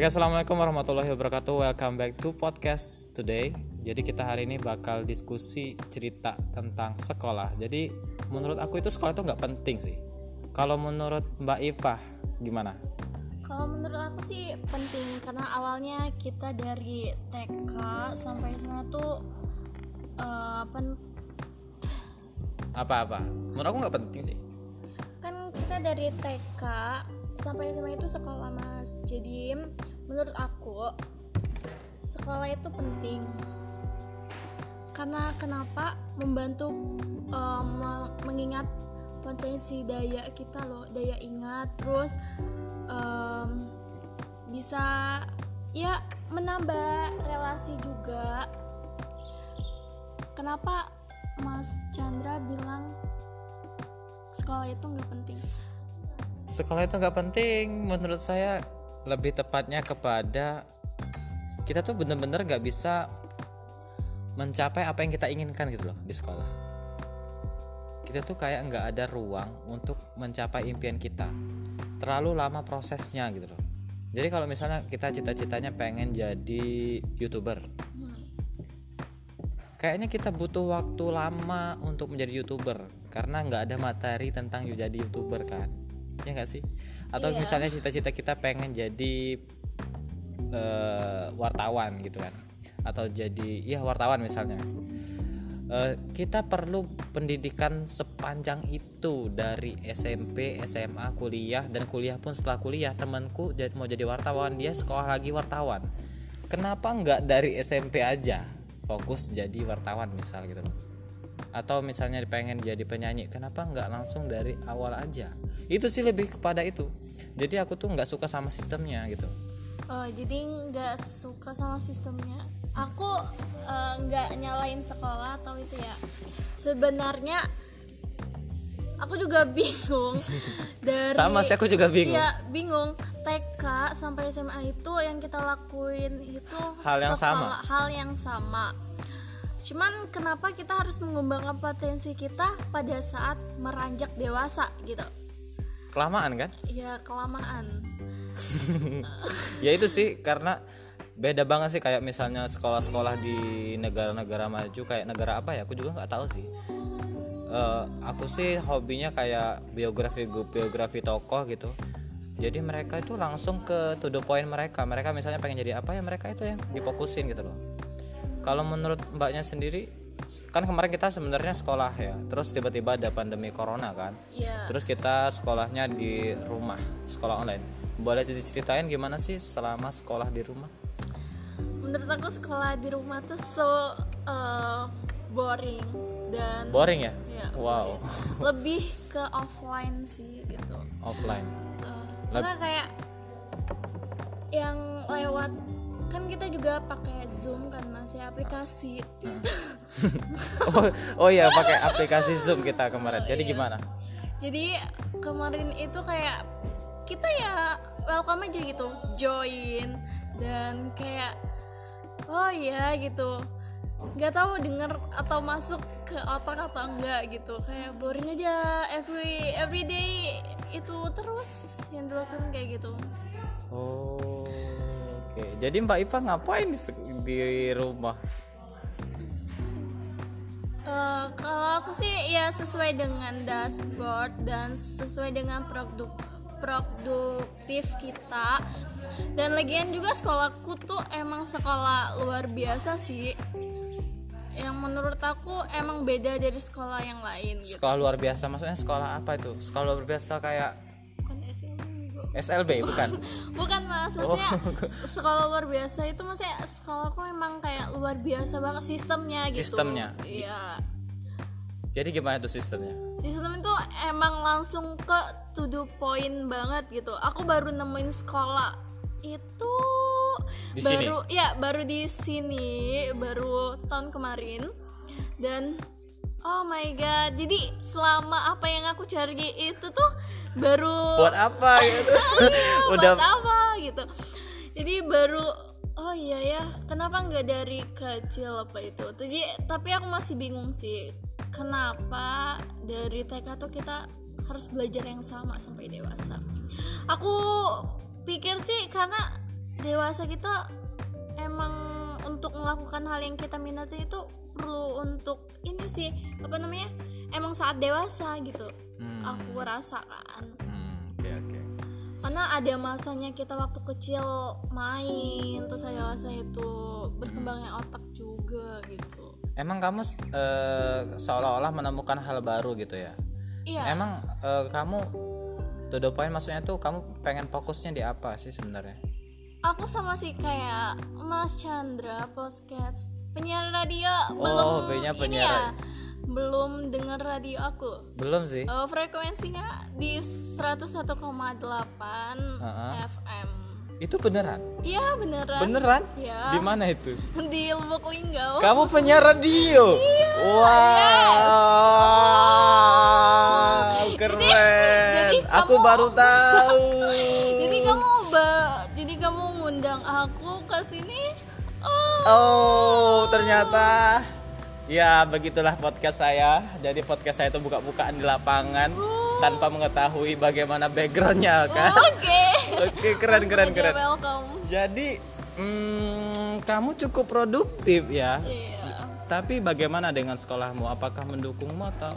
Oke, assalamualaikum warahmatullahi wabarakatuh. Welcome back to podcast today. Jadi kita hari ini bakal diskusi cerita tentang sekolah. Jadi menurut aku itu sekolah itu nggak penting sih. Kalau menurut Mbak Ipah gimana? Kalau menurut aku sih penting karena awalnya kita dari TK sampai SMA tuh pen Apa-apa? Menurut aku nggak penting sih. kan kita dari TK sampai SMA itu sekolah mas. Jadi menurut aku sekolah itu penting. Karena kenapa? Membantu me- mengingat potensi daya kita loh daya ingat. Terus em, bisa ya menambah relasi juga. Kenapa Mas Chandra bilang sekolah itu nggak penting? Sekolah itu nggak penting. Menurut saya lebih tepatnya kepada kita tuh bener-bener nggak bisa mencapai apa yang kita inginkan gitu loh di sekolah. Kita tuh kayak nggak ada ruang untuk mencapai impian kita. Terlalu lama prosesnya gitu loh. Jadi kalau misalnya kita cita-citanya pengen jadi youtuber, kayaknya kita butuh waktu lama untuk menjadi youtuber karena nggak ada materi tentang jadi youtuber kan ya nggak sih atau Iya. misalnya cita-cita kita pengen jadi eh, wartawan gitu kan atau jadi ya wartawan misalnya Eh, kita perlu pendidikan sepanjang itu dari SMP, SMA, kuliah dan kuliah pun setelah kuliah temanku mau jadi wartawan dia sekolah lagi wartawan. Kenapa nggak dari SMP aja fokus jadi wartawan misal gitu loh? Atau misalnya pengen jadi penyanyi, kenapa nggak langsung dari awal aja? Itu sih lebih kepada itu. Jadi aku tuh nggak suka sama sistemnya gitu. Oh, jadi nggak suka sama sistemnya. Aku eh, nggak nyalain sekolah atau itu ya. Sebenarnya aku juga bingung dari Sama sih aku juga bingung. Iya, bingung. TK sampai SMA itu yang kita lakuin itu Hal yang sama. Hal yang sama. Cuman kenapa kita harus mengembangkan potensi kita pada saat meranjak dewasa gitu? Kelamaan kan? Ya kelamaan. ya itu sih karena beda banget sih kayak misalnya sekolah-sekolah di negara-negara maju kayak negara apa ya aku juga nggak tahu sih Eh, aku sih hobinya kayak biografi biografi tokoh gitu jadi mereka itu langsung ke to the point mereka mereka misalnya pengen jadi apa ya mereka itu yang difokusin gitu loh kalau menurut mbaknya sendiri kan kemarin kita sebenarnya sekolah ya terus tiba-tiba ada pandemi corona kan Iya. Terus kita sekolahnya di rumah, sekolah online. Boleh diceritain gimana sih selama sekolah di rumah? menurut aku sekolah di rumah tuh so uh, boring dan Boring ya? ya, Wow, boring. lebih ke offline sih gitu offline. Uh, karena kayak yang lewat kan kita juga pakai zoom kan masih aplikasi. Oh, oh ya pakai aplikasi Zoom kita kemarin. Jadi gimana? jadi kemarin itu kayak kita ya welcome aja gitu join dan kayak oh iya gitu. Nggak tahu denger atau masuk ke otak atau enggak gitu. Kayak boring aja every every day itu terus yang dilakukan kayak gitu. Oh, oke. Jadi Mbak Ipa ngapain di, rumah? Eh, kalau aku sih ya sesuai dengan dashboard dan sesuai dengan produk produktif kita dan lagian juga sekolahku tuh emang sekolah luar biasa sih yang menurut aku emang beda dari sekolah yang lain gitu Sekolah luar biasa, maksudnya sekolah apa itu? Sekolah luar biasa kayak SLB bukan? bukan mas maksudnya sekolah luar biasa itu maksudnya sekolahku emang kayak luar biasa banget sistemnya gitu Sistemnya. iya Jadi gimana tuh sistemnya? sistem itu emang langsung ke to the point banget gitu aku baru nemuin sekolah itu Di sini? baru ya baru di sini baru tahun kemarin dan oh my god. Jadi selama apa yang aku cari itu tuh baru Buat apa gitu? Oh, Udah buat apa gitu. Jadi baru oh iya ya kenapa nggak dari kecil apa itu? Jadi tapi aku masih bingung sih kenapa dari TK tuh kita harus belajar yang sama sampai dewasa? Aku pikir sih karena dewasa kita emang melakukan hal yang kita minati itu perlu untuk ini sih apa namanya emang saat dewasa gitu Hmm. aku rasakan. Hmm, karena ada masanya kita waktu kecil main terus ada masa itu berkembangnya otak juga gitu. Emang kamu eh, seolah-olah menemukan hal baru gitu ya? Iya. Emang eh, kamu to the point maksudnya tuh kamu pengen fokusnya di apa sih sebenarnya aku sama sih kayak Mas Chandra podcast penyiar radio. Oh, belum ini penyiar. ya belum dengar radio aku. Belum sih. Eh, frekuensinya di 101,8 Heeh. FM itu beneran? Iya beneran. Beneran? Iya. di mana itu? Di Lubuk Linggau. Kamu penyiar radio? Wow keren. jadi aku kamu- baru tahu kamu ngundang aku ke sini oh Oh, ternyata ya begitulah podcast saya. Jadi podcast saya itu buka-bukaan di lapangan tanpa mengetahui bagaimana backgroundnya kan. oke Oke, keren keren Langsung aja keren. welcome Jadi hmm, kamu cukup produktif ya. iya Tapi bagaimana dengan sekolahmu? Apakah mendukungmu atau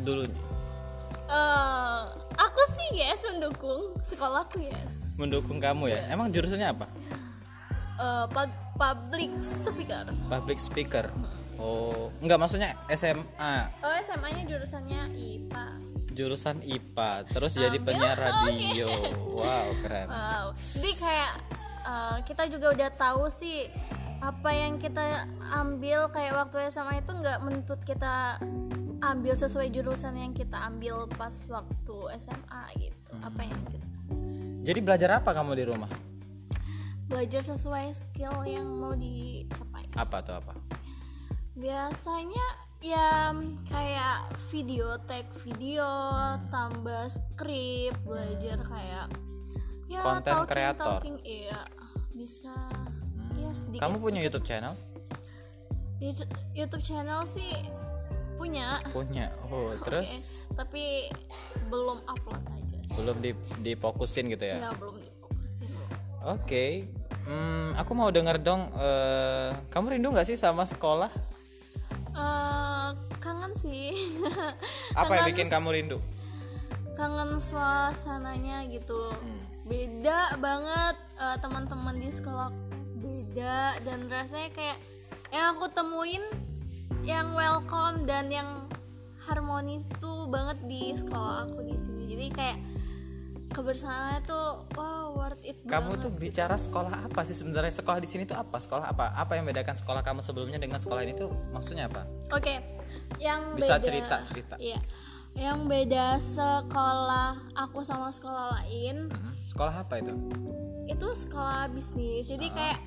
dulunya? Eh, aku sih yes mendukung sekolahku yes Mendukung kamu ya. Emang jurusannya apa? Eh, pub- public speaker. Public speaker. Oh, enggak maksudnya SMA. oh SMA nya jurusannya IPA jurusan IPA terus jadi Ambil, penyiar radio. Wow keren. Wow, jadi kayak uh, kita juga udah tahu sih apa yang kita ambil. Kayak waktu SMA itu nggak menuntut kita ambil sesuai jurusan yang kita ambil pas waktu SMA gitu. Apa yang kita jadi belajar apa kamu di rumah belajar sesuai skill yang mau dicapai. apa tuh apa? Biasanya ya kayak video tag video Hmm. tambah skrip belajar kayak ya creator. talking, iya bisa ya sedikit kamu punya YouTube channel? YouTube, channel sih punya. Punya. Oh terus? Oke, tapi belum upload aja sih. Belum di difokusin gitu ya? Ya belum oke Hmm, aku mau denger dong eh, kamu rindu nggak sih sama sekolah? Eh, kangen sih. Apa yang Kangen bikin kamu rindu? Kangen suasananya gitu. Hmm. beda banget eh, teman-teman di sekolah beda dan rasanya kayak yang aku temuin yang welcome dan yang harmonis tuh banget di sekolah aku di sini. Jadi kayak kebersamaannya tuh wow worth it kamu banget. tuh bicara sekolah apa sih sebenarnya sekolah di sini tuh apa sekolah apa apa yang bedakan sekolah kamu sebelumnya dengan sekolah ini tuh maksudnya apa Oke, yang Bisa beda, cerita, cerita. Iya, yang beda sekolah aku sama sekolah lain Hmm, sekolah apa itu itu sekolah bisnis. Jadi Ah. kayak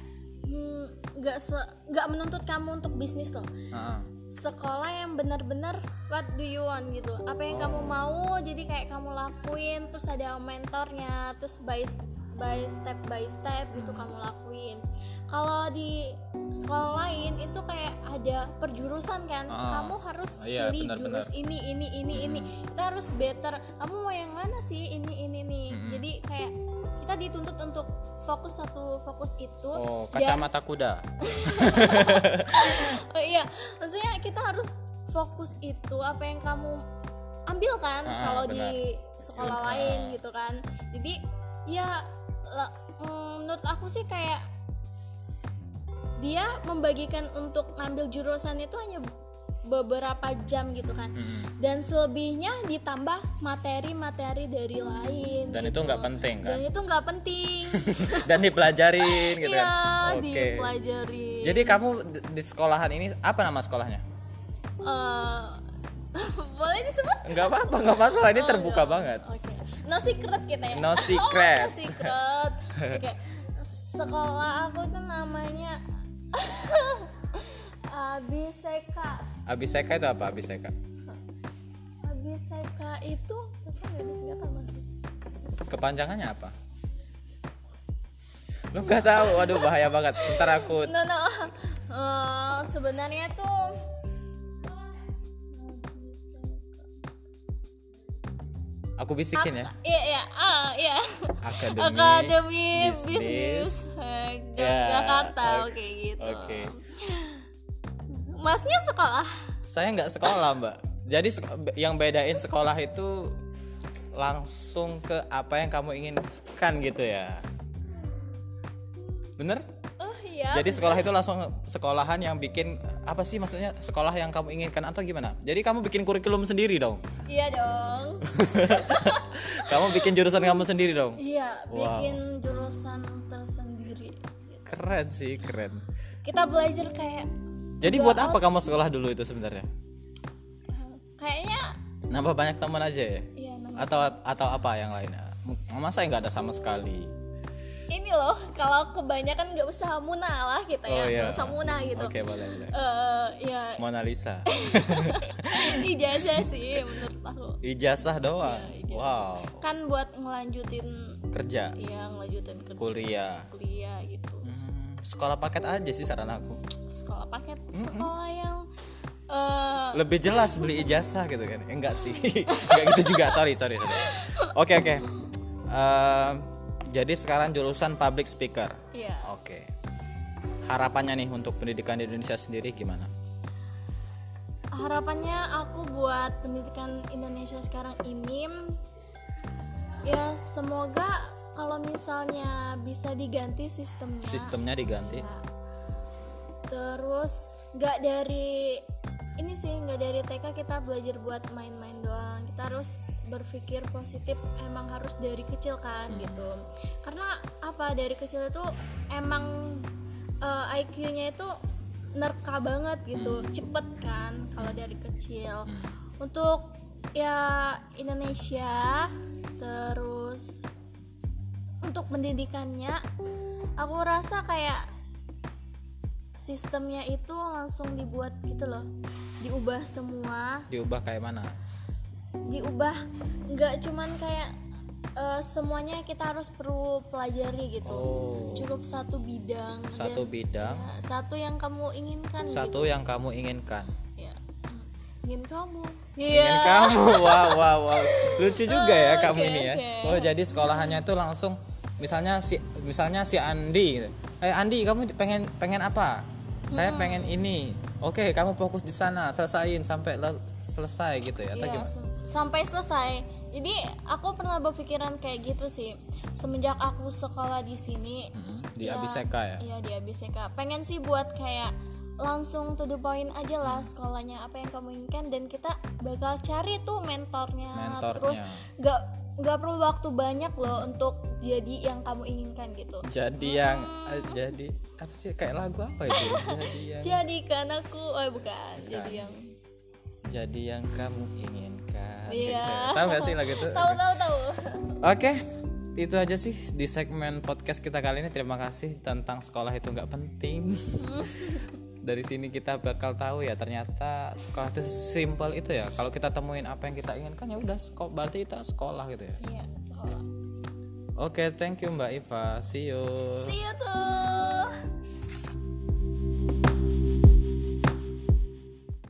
mm, nggak se nggak menuntut kamu untuk bisnis loh. Ah, Sekolah yang benar-benar what do you want gitu. Apa yang kamu Oh. mau, jadi kayak kamu lakuin. Terus ada mentornya, terus by by step by step gitu Hmm. kamu lakuin. Kalau di sekolah lain itu kayak ada perjurusan kan. Ah. Kamu harus Iya, pilih benar-benar. jurus ini ini ini ini. Kita harus better. Kamu mau yang mana sih? Ini ini nih. Mm-mm. Jadi kayak kita dituntut untuk fokus satu fokus itu. oh dan- kacamata kuda Oh iya, maksudnya kita harus fokus itu apa yang kamu ambil kan Ah, kalau benar. di sekolah Ah. lain gitu kan. Jadi ya mm, menurut aku sih kayak dia membagikan untuk ngambil jurusan itu hanya beberapa jam gitu kan. Mm-mm. Dan selebihnya ditambah materi-materi dari lain. dan gitu. itu nggak penting kan Dan itu nggak penting. dan dipelajarin gitu Iya, kan oke dipelajari. jadi kamu di sekolahan ini apa nama sekolahnya Eh, boleh disebut? nggak apa-apa nggak masalah ini Oh, terbuka enggak. banget Oke. No secret kita ya. No secret. Oh, no secret. Oke. Sekolah aku tuh namanya Abiseka. Abiseka itu apa? Abiseka. Abiseka itu nggak kepanjangannya apa? Lu nggak tahu. Waduh bahaya banget. Ntar aku No no. Eh, sebenarnya tuh aku bisikin ya. Iya iya. Ah iya. Akademi, akademi bisnis. bisnis eh, Ya, Yogyakarta oke. oke. gitu. Oke masnya sekolah? Saya nggak sekolah mbak. Jadi yang bedain sekolah itu langsung ke apa yang kamu inginkan gitu ya. Bener? Oh iya jadi sekolah itu langsung sekolahan yang bikin apa sih maksudnya sekolah yang kamu inginkan atau gimana? Jadi kamu bikin kurikulum sendiri dong? Iya dong. Kamu bikin jurusan kamu sendiri dong? Iya Wow. bikin jurusan tersendiri. Keren sih keren. Kita belajar kayak jadi buat apa kamu sekolah dulu itu sebenarnya? Kayaknya nambah banyak teman aja ya? Iya atau atau apa yang lainnya? Masa yang nggak ada sama sekali? Ini loh kalau kebanyakan nggak usah muna lah kita ya Oh, iya. nggak usah muna gitu. Oke boleh boleh. Eh, ya Mona Lisa. Ijazah sih menurut aku. Ijazah doang? Iya, ijazah. wow. Kan buat ngelanjutin kerja? Ya ngelanjutin kerja. Kuliah. Kuliah gitu. Hmm, sekolah paket aja sih saran aku sekolah paket sekolah yang eh lebih jelas beli ijazah gitu kan. Eh, enggak sih. Enggak gitu juga. Sorry sorry sorry. Oke oke. Eh, jadi sekarang jurusan public speaker. Ya oke. Harapannya nih untuk pendidikan di Indonesia sendiri gimana? Harapannya aku buat pendidikan Indonesia sekarang ini ya semoga kalau misalnya bisa diganti sistemnya. Sistemnya diganti. Ya. Terus nggak dari ini sih nggak dari TK kita belajar buat main-main doang. Kita harus berpikir positif emang harus dari kecil kan gitu. Karena apa? Dari kecil itu emang eh, IQ-nya itu nerka banget gitu. Cepet kan kalau dari kecil. Untuk ya Indonesia terus untuk pendidikannya aku rasa kayak sistemnya itu langsung dibuat gitu loh. Diubah semua. Diubah kayak mana? Diubah nggak cuman kayak eh, semuanya kita harus perlu pelajari gitu. Oh. Cukup satu bidang satu dan, bidang. ya, satu yang kamu inginkan gitu. satu yang kamu inginkan. Ya Hmm. ingin kamu. Ingin Iya. kamu. Wow wow wow. Lucu juga ya Oh, kamu oke, ini ya. oke. oh jadi sekolahannya itu langsung misalnya si misalnya si Andi. Gitu. eh Andi kamu pengen pengen apa saya Hmm. pengen ini oke kamu fokus di sana selesain sampai le- selesai gitu ya atau Iya, gimana sampai selesai. Jadi aku pernah berpikiran kayak gitu sih. Semenjak aku sekolah di sini, Mm, di ya, Abiseka ya Iya di Abiseka. Pengen sih buat kayak langsung to the point aja lah sekolahnya apa yang kamu inginkan dan kita bakal cari tuh mentornya. Mentornya. Terus nggak nggak perlu waktu banyak loh untuk jadi yang kamu inginkan gitu. jadi yang eh, jadi apa sih kayak lagu apa itu jadi yang Jadikan aku, oh bukan, jadi yang jadi yang kamu inginkan Iya. gitu. tahu nggak sih lagu itu tahu tahu tahu. Oke, itu aja sih di segmen podcast kita kali ini. Terima kasih tentang sekolah itu nggak penting. Dari sini kita bakal tahu ya ternyata sekolah itu simpel itu ya. Kalau kita temuin apa yang kita inginkan ya udah sekolah berarti kita sekolah gitu ya. Iya sekolah. Oke, thank you Mbak Iva. See you. See you tuh.